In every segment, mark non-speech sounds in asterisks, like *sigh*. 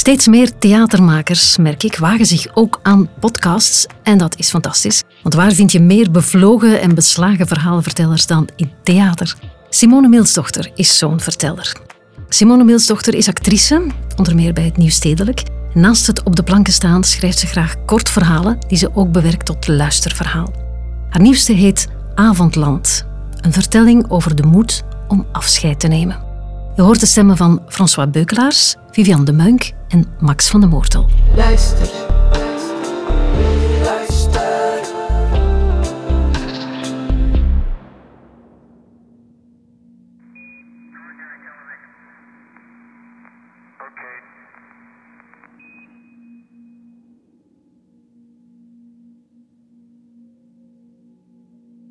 Steeds meer theatermakers, merk ik, wagen zich ook aan podcasts. En dat is fantastisch. Want waar vind je meer bevlogen en beslagen verhalenvertellers dan in theater? Simone Milsdochter is zo'n verteller. Simone Milsdochter is actrice, onder meer bij het Nieuwstedelijk. Naast het op de planken staan schrijft ze graag kort verhalen die ze ook bewerkt tot luisterverhaal. Haar nieuwste heet Avondland, een vertelling over de moed om afscheid te nemen. Je hoort de stemmen van François Beukelaars, Vivian de Munk en Max van de Moortel. Luister.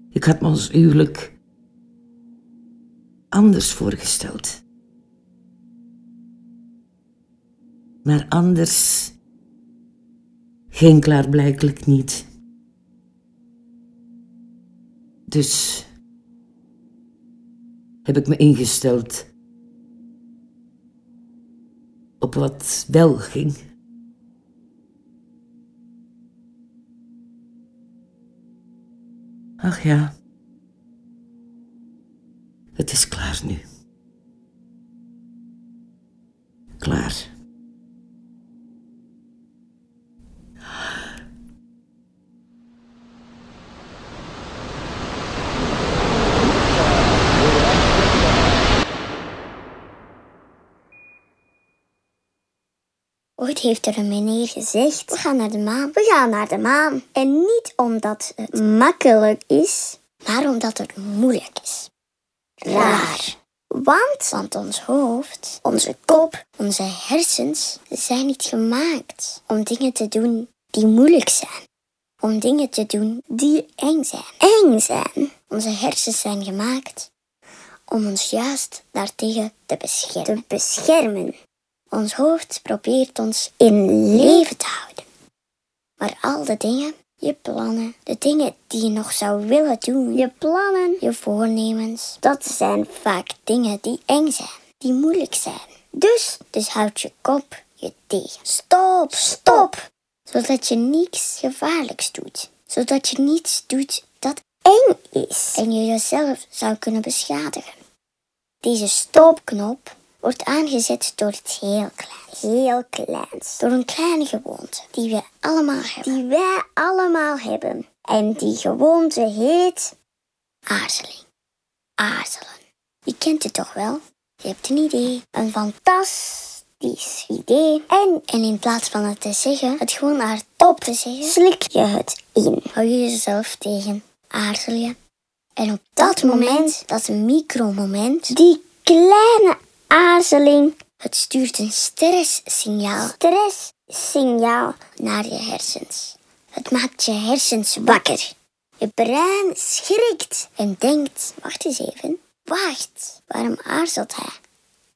Ik had me ons huwelijk anders voorgesteld. Maar anders ging klaarblijkelijk niet. Dus heb ik me ingesteld op wat wel ging. Ach ja, het is klaar nu. Klaar. Heeft er een meneer gezegd: We gaan naar de maan. We gaan naar de maan. En niet omdat het makkelijk is, maar omdat het moeilijk is. Raar. Want, want ons hoofd, onze kop, onze hersens zijn niet gemaakt om dingen te doen die moeilijk zijn. Om dingen te doen die eng zijn. Eng zijn. Onze hersens zijn gemaakt om ons juist daartegen te beschermen. Te beschermen. Ons hoofd probeert ons in leven te houden. Maar al de dingen, je plannen, de dingen die je nog zou willen doen, je plannen, je voornemens, dat zijn vaak dingen die eng zijn, die moeilijk zijn. Dus, dus houd je kop je tegen. Stop, stop! Zodat je niets gevaarlijks doet. Zodat je niets doet dat eng is en je jezelf zou kunnen beschadigen. Deze stopknop wordt aangezet door iets heel kleins. Heel kleins. Door een kleine gewoonte die we allemaal hebben. Die wij allemaal hebben. En die gewoonte heet aarzeling. Aarzelen. Je kent het toch wel? Je hebt een idee. Een fantastisch idee. En, en in plaats van het te zeggen, het gewoon hardop te zeggen, slik je het in. Hou je jezelf tegen. Aarzel je. En op dat moment, dat micromoment, die kleine aarzeling. Het stuurt een stresssignaal. Stresssignaal naar je hersens. Het maakt je hersens wakker. Je brein schrikt en denkt: wacht eens even. Wacht, waarom aarzelt hij?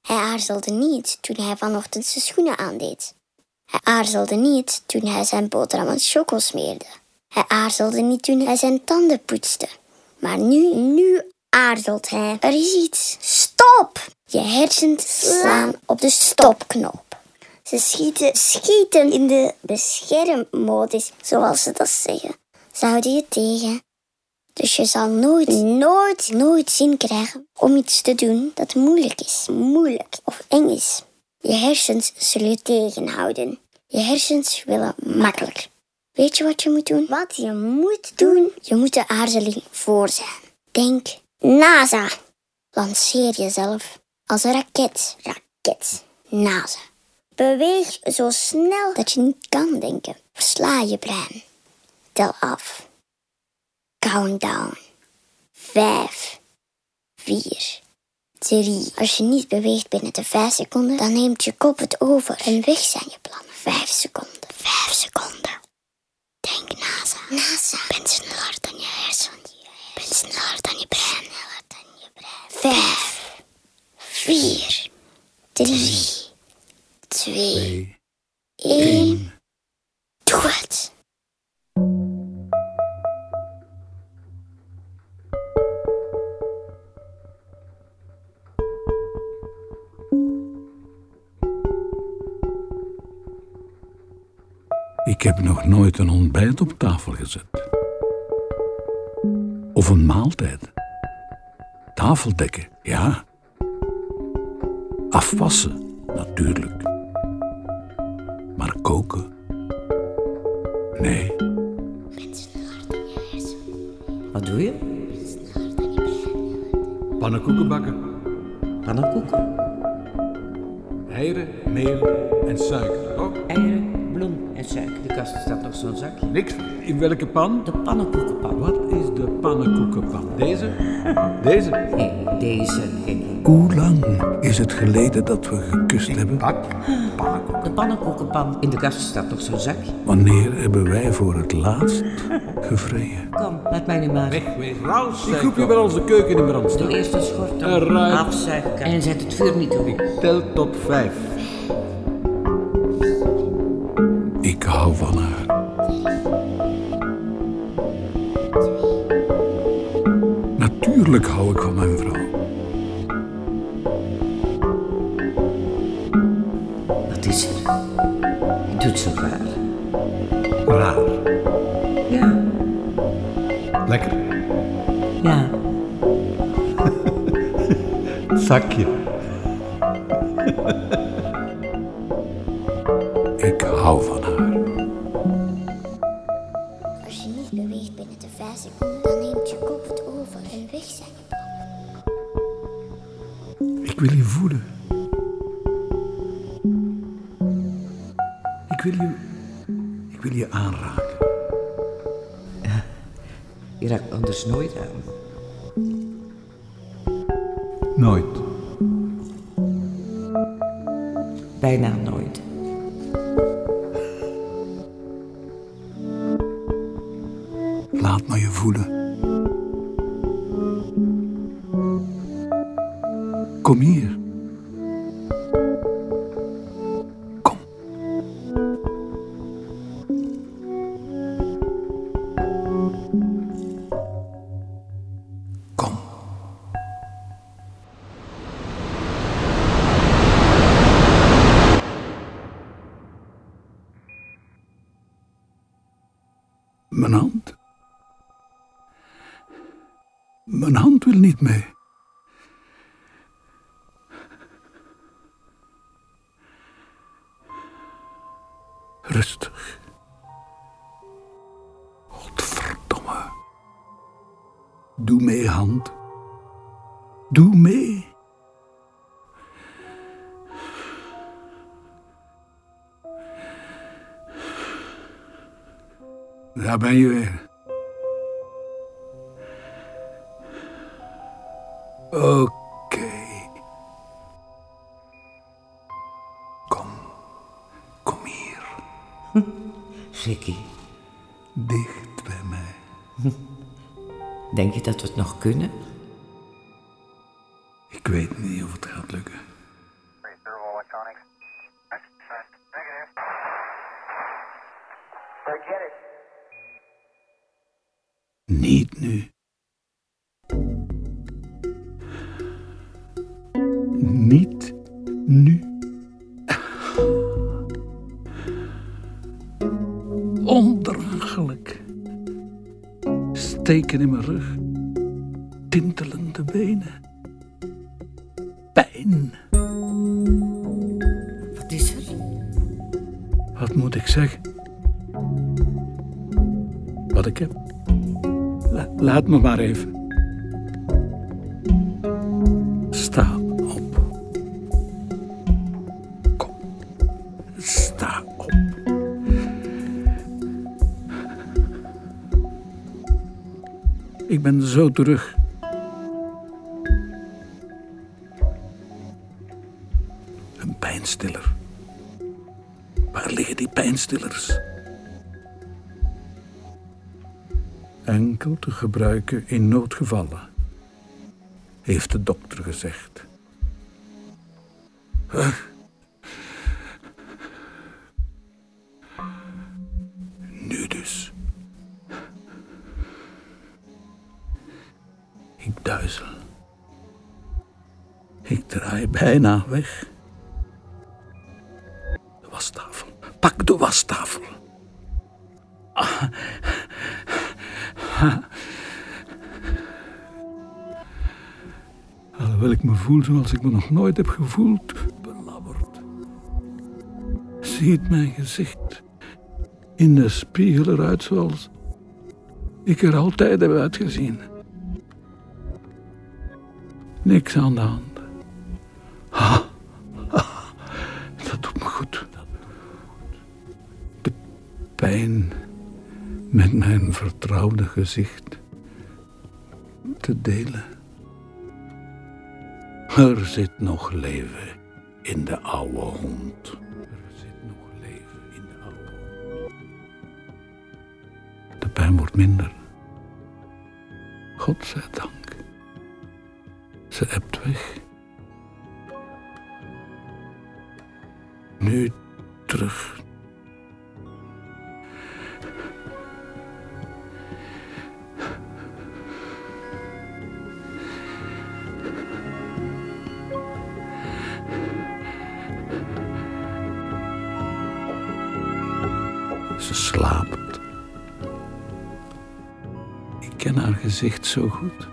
Hij aarzelde niet toen hij vanochtend zijn schoenen aandeed. Hij aarzelde niet toen hij zijn boterham met choco smeerde. Hij aarzelde niet toen hij zijn tanden poetste. Maar nu, nu aarzelt hij. Er is iets. Stop! Je hersens slaan op de stopknop. Ze schieten, schieten in de beschermmodus, zoals ze dat zeggen. Ze houden je tegen. Dus je zal nooit, nooit, nooit zin krijgen om iets te doen dat moeilijk is, moeilijk of eng is. Je hersens zullen je tegenhouden. Je hersens willen makkelijk. Weet je wat je moet doen? Wat je moet doen? Je moet de aarzeling voor zijn. Denk NASA. Lanceer jezelf als een raket. Raket. NASA. Beweeg zo snel dat je niet kan denken. Versla je brein. Tel af. Countdown. Vijf. Vier. Drie. Als je niet beweegt binnen de vijf seconden, dan neemt je kop het over en weg zijn je plannen. Vijf seconden. Vijf seconden. Denk NASA. NASA. Ben sneller dan je hersenen. Ben sneller dan je brein. Sneller dan je brein. Vijf. Vier. Drie. Twee. Één. Doe het. heb nog nooit een ontbijt op tafel gezet. Of een maaltijd. Tafeldekken, ja. Afwassen, natuurlijk. Maar koken? Nee. Wat doe je? Pannenkoeken bakken. Pannenkoeken. Eieren, meel en suiker. Oh, Eieren, bloem en suiker. De kast staat nog zo'n zakje. niks. In welke pan? De pannenkoekenpan. Wat is de pannenkoekenpan? Deze? Deze? Nee, deze. Hoe lang is het geleden dat we gekust hebben? Bak, pannenkoek. De pannenkoekenpan. In de kast staat nog zo'n zakje. Wanneer hebben wij voor het laatst gevreden? Kom, laat mij nu maar. Wegwezen. Raus, Ik roep je bij onze keuken in brand Doe staan. eerst een schort op. En zet het vuur niet toe. Tel tot vijf. Zo raar. Raar. Ja. Lekker. Ja. *laughs* Zakje. Bijna nooit. Laat me je voelen. Kom hier. Rustig. Godverdomme. Doe mee, hand. Doe mee. Daar ben je weer. Ik weet niet of het gaat lukken. Niet nu. Niet nu. Ondraaglijk. Steken in mijn rug. Tintelende benen. Wat is er? Wat moet ik zeggen? Wat ik heb? La- laat me maar even. Sta op. Kom. Sta op. Ik ben zo terug. Gebruiken in noodgevallen, heeft de dokter gezegd. Nu dus. Ik duizel. Ik draai bijna weg. De wastafel. Pak de wastafel. Alhoewel ik me voel zoals ik me nog nooit heb gevoeld, belabberd. Ziet mijn gezicht in de spiegel eruit zoals ik er altijd heb uitgezien. Niks aan de hand. Dat doet me goed. De pijn met mijn vertrouwde gezicht te delen. Er zit nog leven in de oude hond. Er zit nog leven in de oude hond. De pijn wordt minder. God zij dank. Ze ebt weg. Nu Ze slaapt. Ik ken haar gezicht zo goed.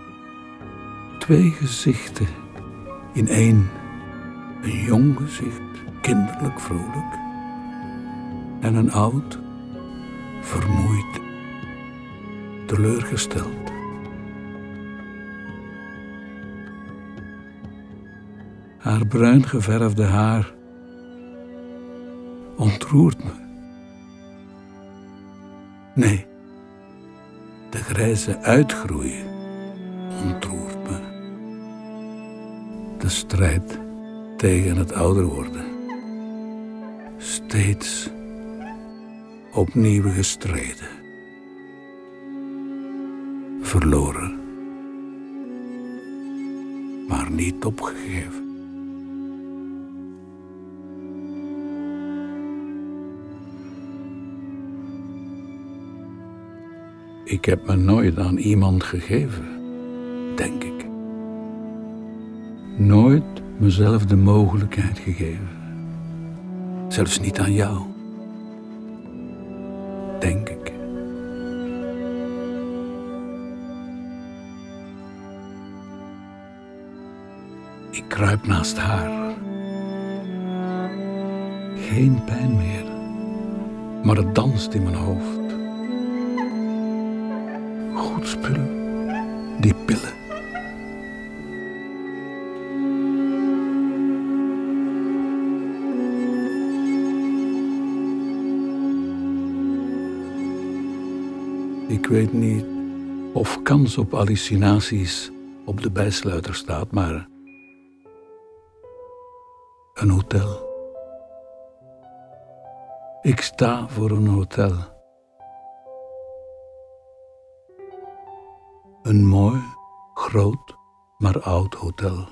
Twee gezichten in één. Een jong gezicht, kinderlijk vrolijk. En een oud, vermoeid, teleurgesteld. Haar bruin geverfde haar ontroert me. De grijze uitgroei ontroert me. De strijd tegen het ouder worden. Steeds opnieuw gestreden. Verloren. Maar niet opgegeven. Ik heb me nooit aan iemand gegeven, denk ik. Nooit mezelf de mogelijkheid gegeven. Zelfs niet aan jou. Denk ik. Ik kruip naast haar. Geen pijn meer, maar het danst in mijn hoofd. Goed die pillen. Ik weet niet of kans op hallucinaties op de bijsluiter staat, maar een hotel. Ik sta voor een hotel. Een mooi, groot, maar oud hotel.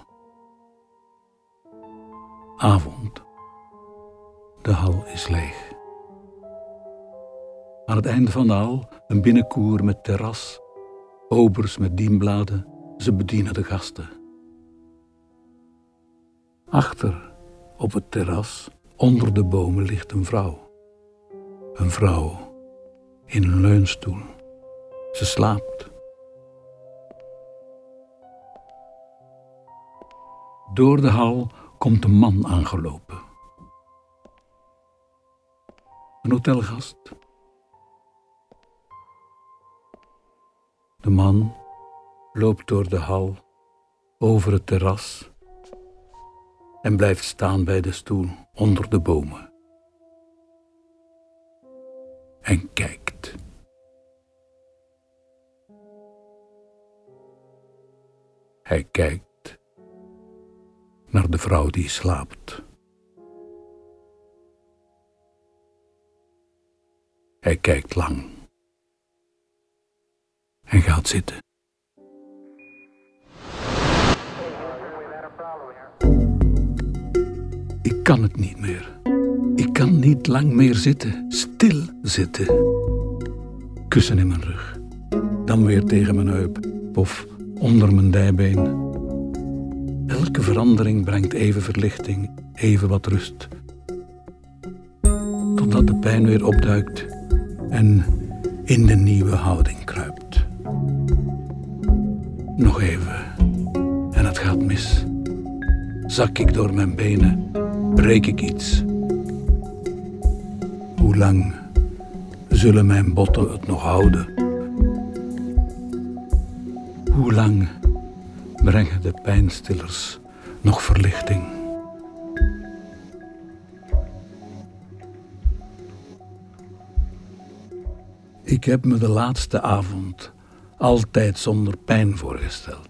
Avond. De hal is leeg. Aan het einde van de hal een binnenkoer met terras, obers met dienbladen, ze bedienen de gasten. Achter, op het terras, onder de bomen ligt een vrouw. Een vrouw in een leunstoel. Ze slaapt. Door de hal komt een man aangelopen. Een hotelgast. De man loopt door de hal over het terras en blijft staan bij de stoel onder de bomen. En kijkt. Hij kijkt naar de vrouw die slaapt. Hij kijkt lang en gaat zitten. Ik kan het niet meer. Ik kan niet lang meer zitten, stil zitten. Kussen in mijn rug, dan weer tegen mijn heup of onder mijn dijbeen. Elke verandering brengt even verlichting, even wat rust. Totdat de pijn weer opduikt en in de nieuwe houding kruipt. Nog even en het gaat mis. Zak ik door mijn benen, breek ik iets. Hoe lang zullen mijn botten het nog houden? Hoe lang brengen de pijnstillers nog verlichting? Ik heb me de laatste avond altijd zonder pijn voorgesteld.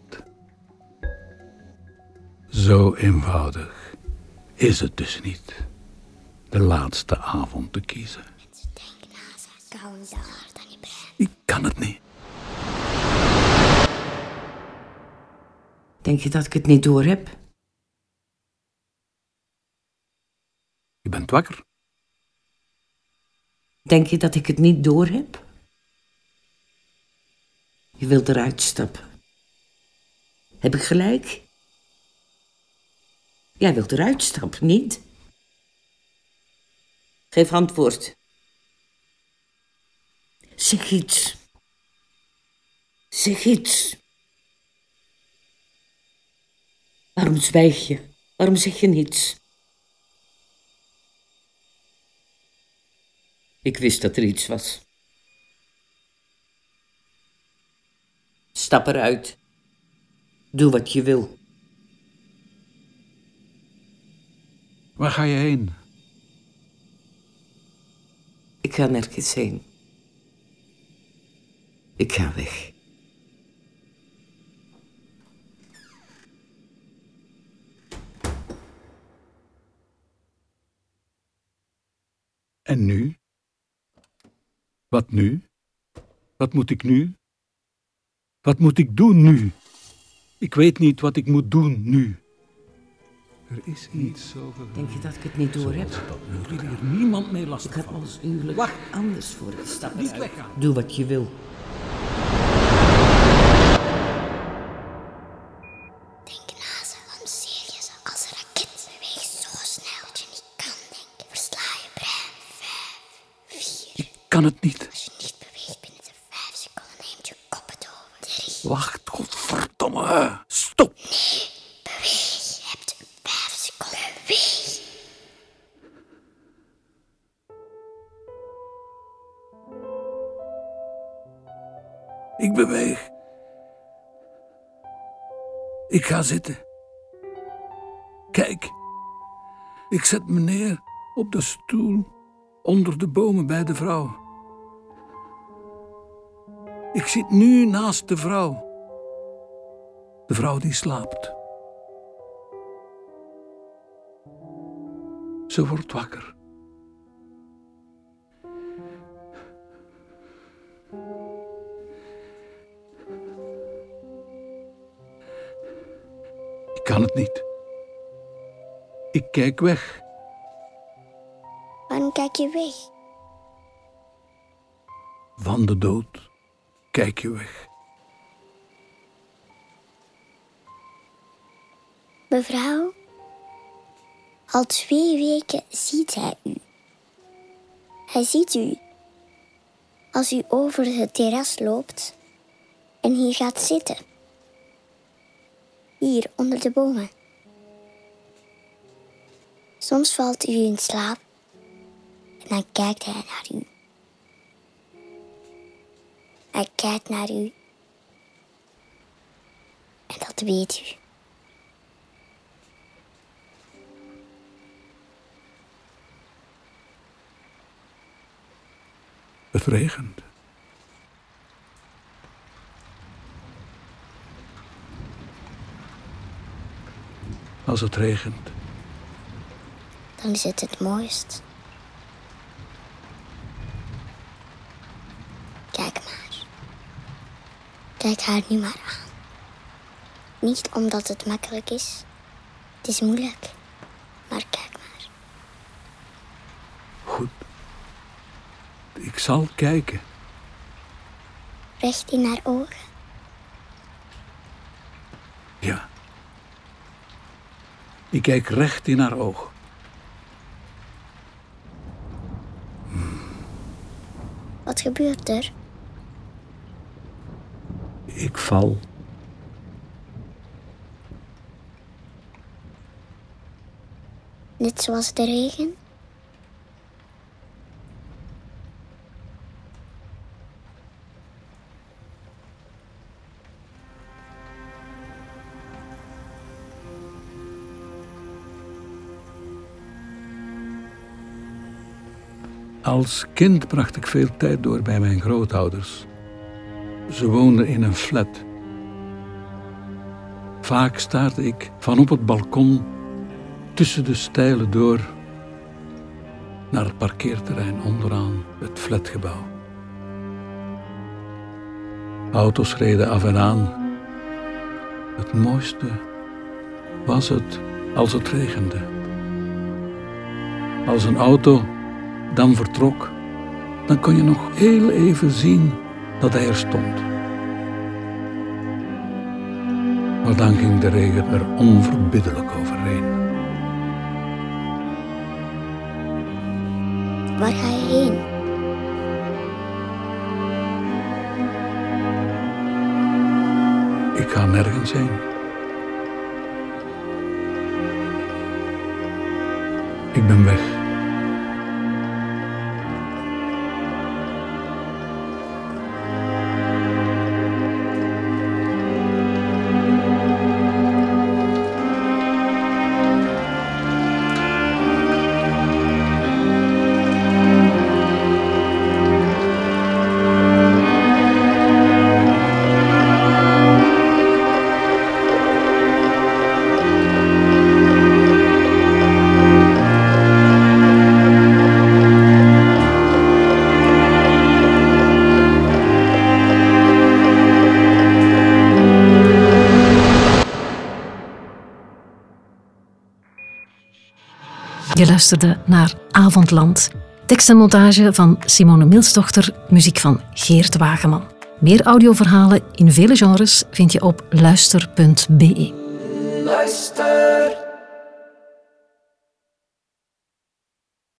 Zo eenvoudig is het dus niet. De laatste avond te kiezen. Ik kan het niet. Denk je dat ik het niet door heb? Bent wakker. Denk je dat ik het niet door heb? Je wilt eruit stappen. Heb ik gelijk? Jij wilt eruit stappen, niet? Geef antwoord. Zeg iets. Zeg iets. Waarom zwijg je? Waarom zeg je niets? Ik wist dat er iets was. Stap eruit. Doe wat je wil. Waar ga je heen? Ik ga nergens heen. Ik ga weg. En nu? Wat nu? Wat moet ik nu? Wat moet ik doen nu? Ik weet niet wat ik moet doen nu. Er is iets over. Denk je dat ik het niet door heb? Ik wil hier niemand mee Ik lastig had ons huwelijk Wacht. anders voorgesteld. Niet weggaan. Doe wat je wil. Denk na ze, waarom zeer je ze als een raket? Beweeg zo snel dat je niet kan denken. Versla je brein. Vijf, vier. Ik kan het niet. Als je niet beweegt binnen de vijf seconden, neemt je kop het over. Drie. Wacht, godverdomme. Stop. Beweeg. Je hebt vijf seconden. Beweeg. Ik beweeg. Ik ga zitten. Kijk. Ik zet me neer op de stoel onder de bomen bij de vrouw. Ik zit nu naast de vrouw. De vrouw die slaapt. Ze wordt wakker. Ik kan het niet. Ik kijk weg. Waarom kijk je weg? Van de dood kijk weg. Mevrouw, al twee weken ziet hij u. Hij ziet u als u over het terras loopt en hier gaat zitten. Hier onder de bomen. Soms valt u in slaap en dan kijkt hij naar u. Hij kijkt naar u en dat weet u. Het regent. Als het regent, dan is het het mooist. Kijk maar. Kijk haar nu maar aan. Niet omdat het makkelijk is. Het is moeilijk. Maar kijk maar. goed. Ik zal kijken. Recht in haar ogen. Ja. Ik kijk recht in haar oog. Wat gebeurt er? Ik val. Net zoals de regen. Als kind bracht ik veel tijd door bij mijn grootouders. Ze woonden in een flat. Vaak staarde ik van op het balkon tussen de stijlen door naar het parkeerterrein onderaan het flatgebouw. Auto's reden af en aan. Het mooiste was het als het regende. Als een auto dan vertrok, dan kon je nog heel even zien dat hij er stond. Maar dan ging de regen er onverbiddelijk overheen. Waar ga je heen? Ik ga nergens heen. Ik ben weg. Luisterde naar Avondland. Tekst en montage van Simone Milsdochter, muziek van Geert Wageman. Meer audioverhalen in vele genres vind je op luister.be. Luister